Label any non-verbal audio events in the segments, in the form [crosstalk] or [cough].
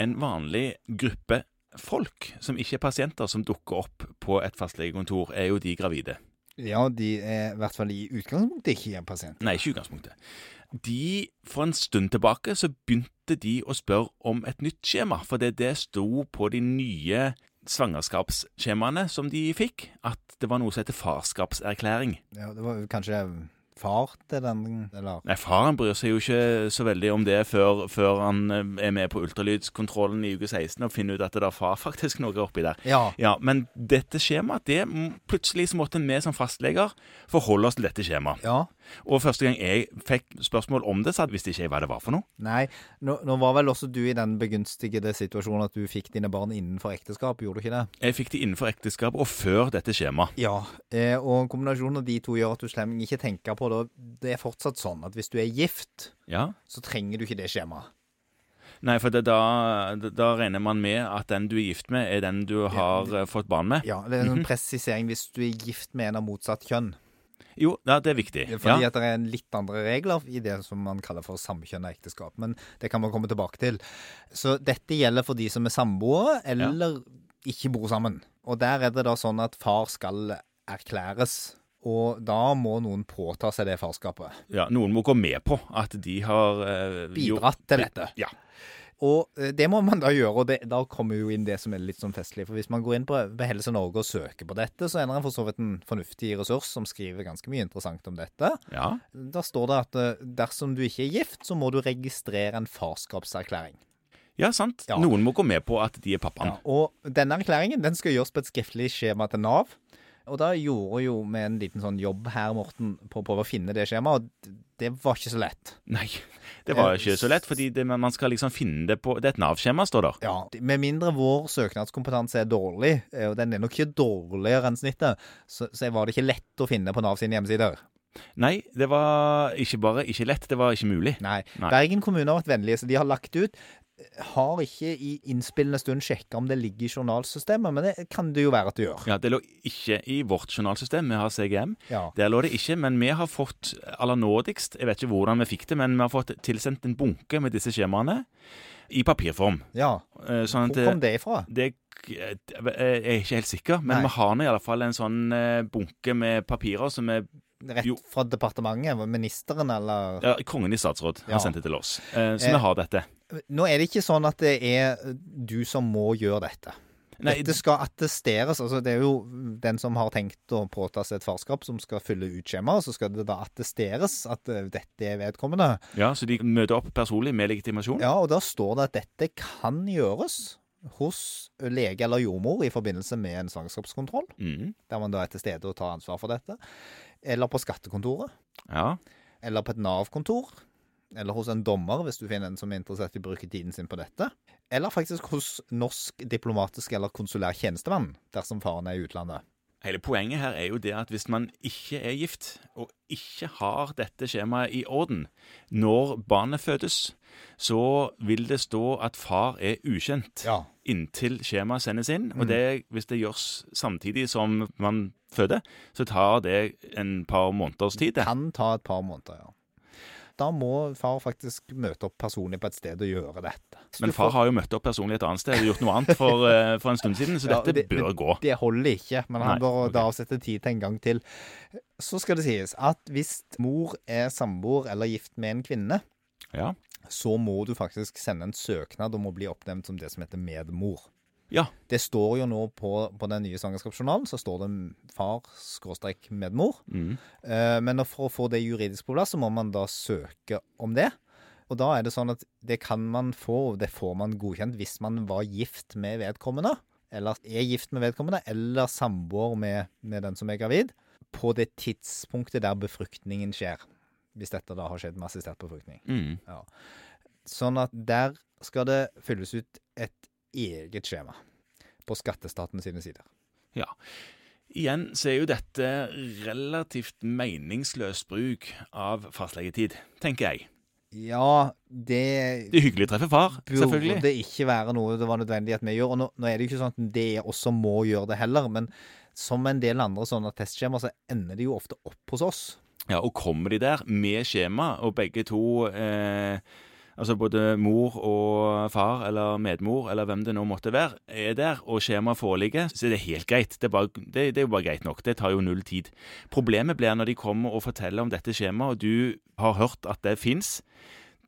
en vanlig gruppe folk som ikke er pasienter, som dukker opp på et fastlegekontor, er jo de gravide. Ja, de er i hvert fall i utgangspunktet ikke en pasient. Nei, ikke i utgangspunktet. De, For en stund tilbake så begynte de å spørre om et nytt skjema, for det, det sto på de nye svangerskapsskjemaene som de fikk, at det var noe som heter farskapserklæring. Ja, det var kanskje far til den, eller Nei, faren bryr seg jo ikke så veldig om det før, før han eh, er med på ultralydskontrollen i uke 16 og finner ut at det er far [laughs] faktisk noe oppi der. Ja. Ja, Men dette skjemaet, det plutselig så måtte vi som fastleger forholde oss til dette skjemaet. Ja. Og første gang jeg fikk spørsmål om det, så visste ikke jeg hva det var for noe. Nei, nå, nå var vel også du i den begunstigede situasjonen at du fikk dine barn innenfor ekteskap, gjorde du ikke det? Jeg fikk de innenfor ekteskap og før dette skjemaet. Ja, eh, og kombinasjonen av de to gjør at du slem ikke tenker på det. Det er fortsatt sånn at hvis du er gift, Ja. så trenger du ikke det skjemaet. Nei, for det, da, da regner man med at den du er gift med, er den du har eh, fått barn med. Ja, det er en presisering hvis du er gift med en av motsatt kjønn. Jo, ja, det er viktig. Fordi Ja. at det er en litt andre regler i det som man kaller for samkjønna ekteskap. Men det kan man komme tilbake til. Så dette gjelder for de som er samboere, eller ikke bor sammen. Og der er det da sånn at far skal erklæres. Og da må noen påta seg det farskapet. ja, Noen må gå med på at de har eh, Bidratt til dette. Ja. Og eh, det må man da gjøre, og det, da kommer jo inn det som er litt sånn festlig. For hvis man går inn på på Helse Norge og søker på dette, så ender en for så vidt en fornuftig ressurs som skriver ganske mye interessant om dette. ja. Da står det at eh, dersom du ikke er gift, så må du registrere en farskapserklæring. Ja, sant. Ja. Noen må gå med på at de er pappaen. Ja, og denne erklæringen den skal gjøres på et skriftlig skjema til Nav. Og da gjorde jo vi en liten sånn jobb her, Morten, på å prøve å finne det skjemaet, og det var ikke så lett. Nei, det var ikke så lett, fordi det, man skal liksom finne det på Det er et Nav-skjema, står der. Ja, Med mindre vår søknadskompetanse er dårlig, eh, og den er nok ikke dårligere enn snittet, så, så var det ikke lett å finne på Nav sine hjemmesider. Nei, det var ikke bare ikke lett, det var ikke mulig. Nei. Nei. Bergen kommune har vært vennlige, så de har lagt ut. Har ikke i innspillende stund sjekka om det ligger i journalsystemet, men det kan det jo være at det gjør. Ja, Det lå ikke i vårt journalsystem, vi har CGM. Ja. Der lå det ikke, men vi har fått aller nådigst, jeg vet ikke hvordan vi fikk det, men vi har fått tilsendt en bunke med disse skjemaene i papirform. ja. Eh, Sånn Hvor kom det ifra? det jeg er ikke helt sikker, men Nei. vi har nå i alle fall en sånn eh, bunke med papirer som er Rett Jo. fra departementet? Ministeren, eller? ja, Kongen i statsråd Ja. har sendt det til oss. Eh, Så Eh, vi har dette. Nå er det ikke sånn at det er du som må gjøre dette. Nei, Dette skal attesteres. altså Det er jo den som har tenkt å påta seg et farskap, som skal fylle ut skjemaet. Så skal det da attesteres at eh, dette er vedkommende. Ja, Så de møter opp personlig med legitimasjon? Ja, og da står det at dette kan gjøres hos lege eller jordmor i forbindelse med en svangerskapskontroll, mm. der man da er til stede og tar ansvar for dette. Eller på skattekontoret. ja. Eller på et Nav-kontor. Eller hos en dommer, hvis du finner en som er interessert i å bruke tiden sin på dette. Eller faktisk hos norsk diplomatisk eller konsulær tjenestemann, dersom faren er i utlandet. Hele poenget her er jo det at hvis man ikke er gift, og ikke har dette skjemaet i orden når barnet fødes, så vil det stå at far er ukjent Ja. inntil skjemaet sendes inn. Og det, hvis det gjøres samtidig som man føder, så tar det en par måneders tid. det. Kan ta et par måneder, ja. Da må far faktisk møte opp personlig på et sted og gjøre dette. Så Men far får- har jo møtt opp personlig et annet sted og gjort noe annet for, [laughs] eh, for en stund siden, så Ja, dette det- bør gå. Det holder ikke, men han Nei, bør okay. da avsette tid til en gang til. Så skal det sies at hvis mor er samboer eller gift med en kvinne, Ja. så må du faktisk sende en søknad om å bli oppnevnt som det som heter medmor. Ja. Det står jo nå på, på den nye svangerskapsjournalen, så står det far-medmor. Mm. Eh, Men for å få det juridisk på plass, så må man da søke om det. Og da er det sånn at det kan man få, og det får man godkjent hvis man var gift med vedkommende, eller er gift med vedkommende, eller samboer med, med den som er gravid, på det tidspunktet der befruktningen skjer. Hvis dette da har skjedd med assistert befruktning. Mm. Sånn at der skal det fylles ut et eget skjema på skattestatene sine sider. Ja. Igjen så er jo dette relativt meningsløs bruk av fastlegetid, tenker jeg. Ja, det Det er hyggelig å treffe far, selvfølgelig. burde ikke være noe det var nødvendig at vi gjør. Og nå, nå er det jo ikke sånn at det også må gjøre det heller, men som en del andre sånne testskjemaer, så ender de jo ofte opp hos oss. Ja, Og kommer de der med skjema, og begge to eh, altså både mor og far eller medmor eller hvem det nå måtte være, er der, og skjemaet foreligger, så er det helt greit. Det er, bare, det, det er jo bare greit nok. Det tar jo null tid. Problemet blir når de kommer og forteller om dette skjemaet, og du har hørt at det fins.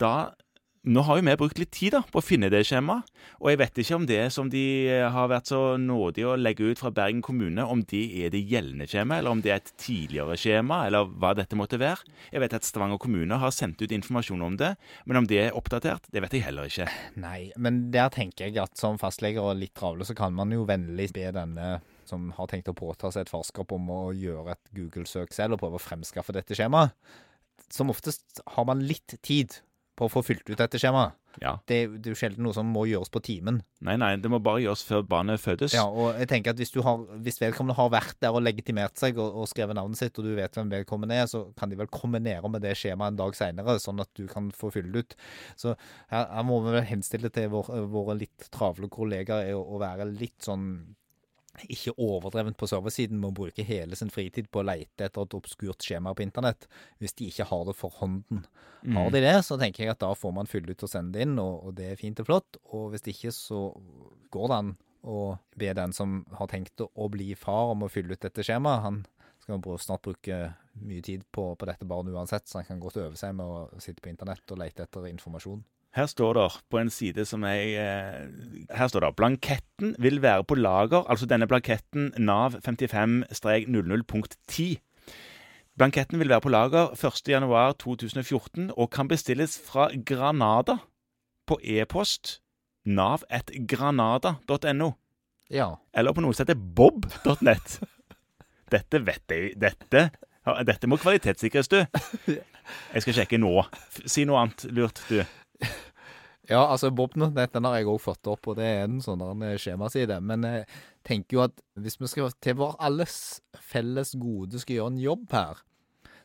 Da nå har jo vi brukt litt tid da, på å finne det skjemaet, og jeg vet ikke om det som de eh, har vært så nådige å legge ut fra Bergen kommune, om det er det gjeldende skjemaet, eller om det er et tidligere skjema, eller hva dette måtte være. Jeg vet at Stavanger kommune har sendt ut informasjon om det, men om det er oppdatert, det vet jeg heller ikke. Nei, men der tenker jeg at som fastlege og litt travle, så kan man jo vennlig be denne som har tenkt å påta seg et farskap om å gjøre et Google-søk selv og prøve å fremskaffe dette skjemaet. Som oftest har man litt tid på å få fylt ut dette skjemaet. Ja. Det, det er jo sjelden noe som må gjøres på timen. Nei, nei, det må bare gjøres før barnet fødes. Ja, og jeg tenker at hvis, du har, hvis vedkommende har vært der og legitimert seg og, og skrevet navnet sitt, og du vet hvem vedkommende er, så kan de vel kombinere med det skjemaet en dag seinere, sånn at du kan få fylle det ut. Så her, her må vi vel henstille til vår, våre litt travle kollegaer å, å være litt sånn ikke overdrevent på serversiden med å bruke hele sin fritid på å leite etter et obskurt skjema på internett, hvis de ikke har det for hånden. Mm. Har de det, så tenker jeg at da får man fylle ut og sende det inn, og, og det er fint og flott. Og hvis ikke, så går det an å be den som har tenkt å bli far, om å fylle ut dette skjemaet. Han skal snart bruke mye tid på, på dette barnet uansett, så han kan godt øve seg med å sitte på internett og lete etter informasjon. Her står det på en side som jeg eh, Her står det blanketten vil være på lager, altså denne blanketten Nav 55-00.10. Blanketten vil være på lager 1.1.2014 og kan bestilles fra Granada på e-post nav1granada.no. Ja. Eller på noe som heter bob.net. Dette vet jeg Dette, dette må kvalitetssikres, du. [laughs] Jeg skal sjekke nå. Si noe annet lurt, du. Ja, altså Bob.net den har jeg òg fått opp, og det er en sånn skjemaside. Men jeg tenker jo at hvis vi skal til vår alles felles gode skal gjøre en jobb her,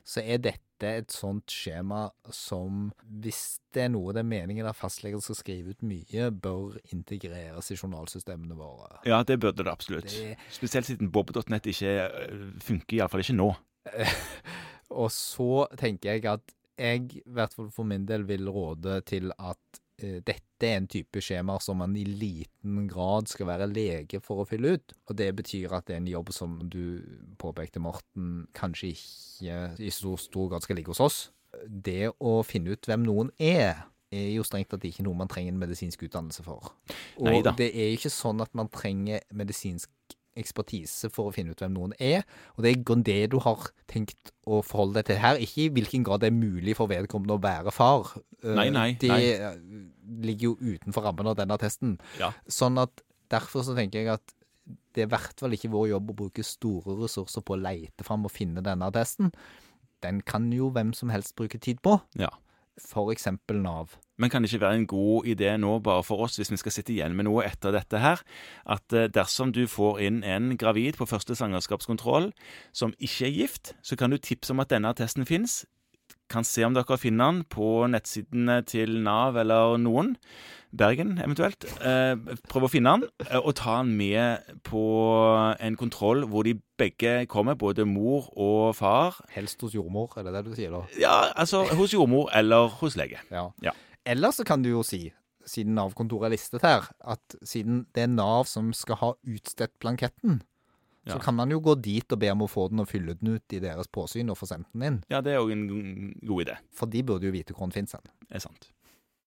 så er dette et sånt skjema som, hvis det er noe det er meningen at fastleger skal skrive ut mye, bør integreres i journalsystemene våre. Ja, det burde det absolutt. Det- Spesielt siden bob.net ikke øh, funker, iallfall ikke nå. [laughs] Og så tenker jeg at jeg, i hvert fall for min del, vil råde til at eh, dette er en type skjemaer som man i liten grad skal være lege for å fylle ut. Og det betyr at det er en jobb som du påpekte, Morten, kanskje ikke i så stor grad skal ligge hos oss. Det å finne ut hvem noen er, er jo strengt tatt ikke noe man trenger en medisinsk utdannelse for. Og Neida. det er ikke sånn at man trenger medisinsk ekspertise for å finne ut hvem noen er. Og det er det du har tenkt å forholde deg til her. Ikke i hvilken grad det er mulig for vedkommende å være far. Eh, Nei, nei, Det nei. eh, ligger jo utenfor rammen av denne testen. Ja. Sånn at derfor så tenker jeg at det er i hvert fall ikke vår jobb å bruke store ressurser på å leite fram og finne denne testen. Den kan jo hvem som helst bruke tid på. Ja. Eksempel Nav. Men kan det ikke være en god idé nå, bare for oss, hvis vi skal sitte igjen med noe etter dette her, at eh, dersom du får inn en gravid på første svangerskapskontroll som ikke er gift, så kan du tipse om at denne testen fins. Kan se om dere finner den på nettsidene til Nav eller noen. Bergen eventuelt. Eh, prøv å finne den, eh, og ta den med på en kontroll hvor de begge kommer, både mor og far. Helst hos jordmor, er det det du sier da? Ja, altså hos jordmor eller hos lege. Ja. Ja. Eller så kan du jo si, siden Nav-kontoret er listet her, at siden det er Nav som skal ha utstedt blanketten, Ja. så kan man jo gå dit og be om å få den og fylle den ut i deres påsyn og få sendt den inn. Ja, det er òg en god idé. For de burde jo vite hvor den finnes hen. Det er sant.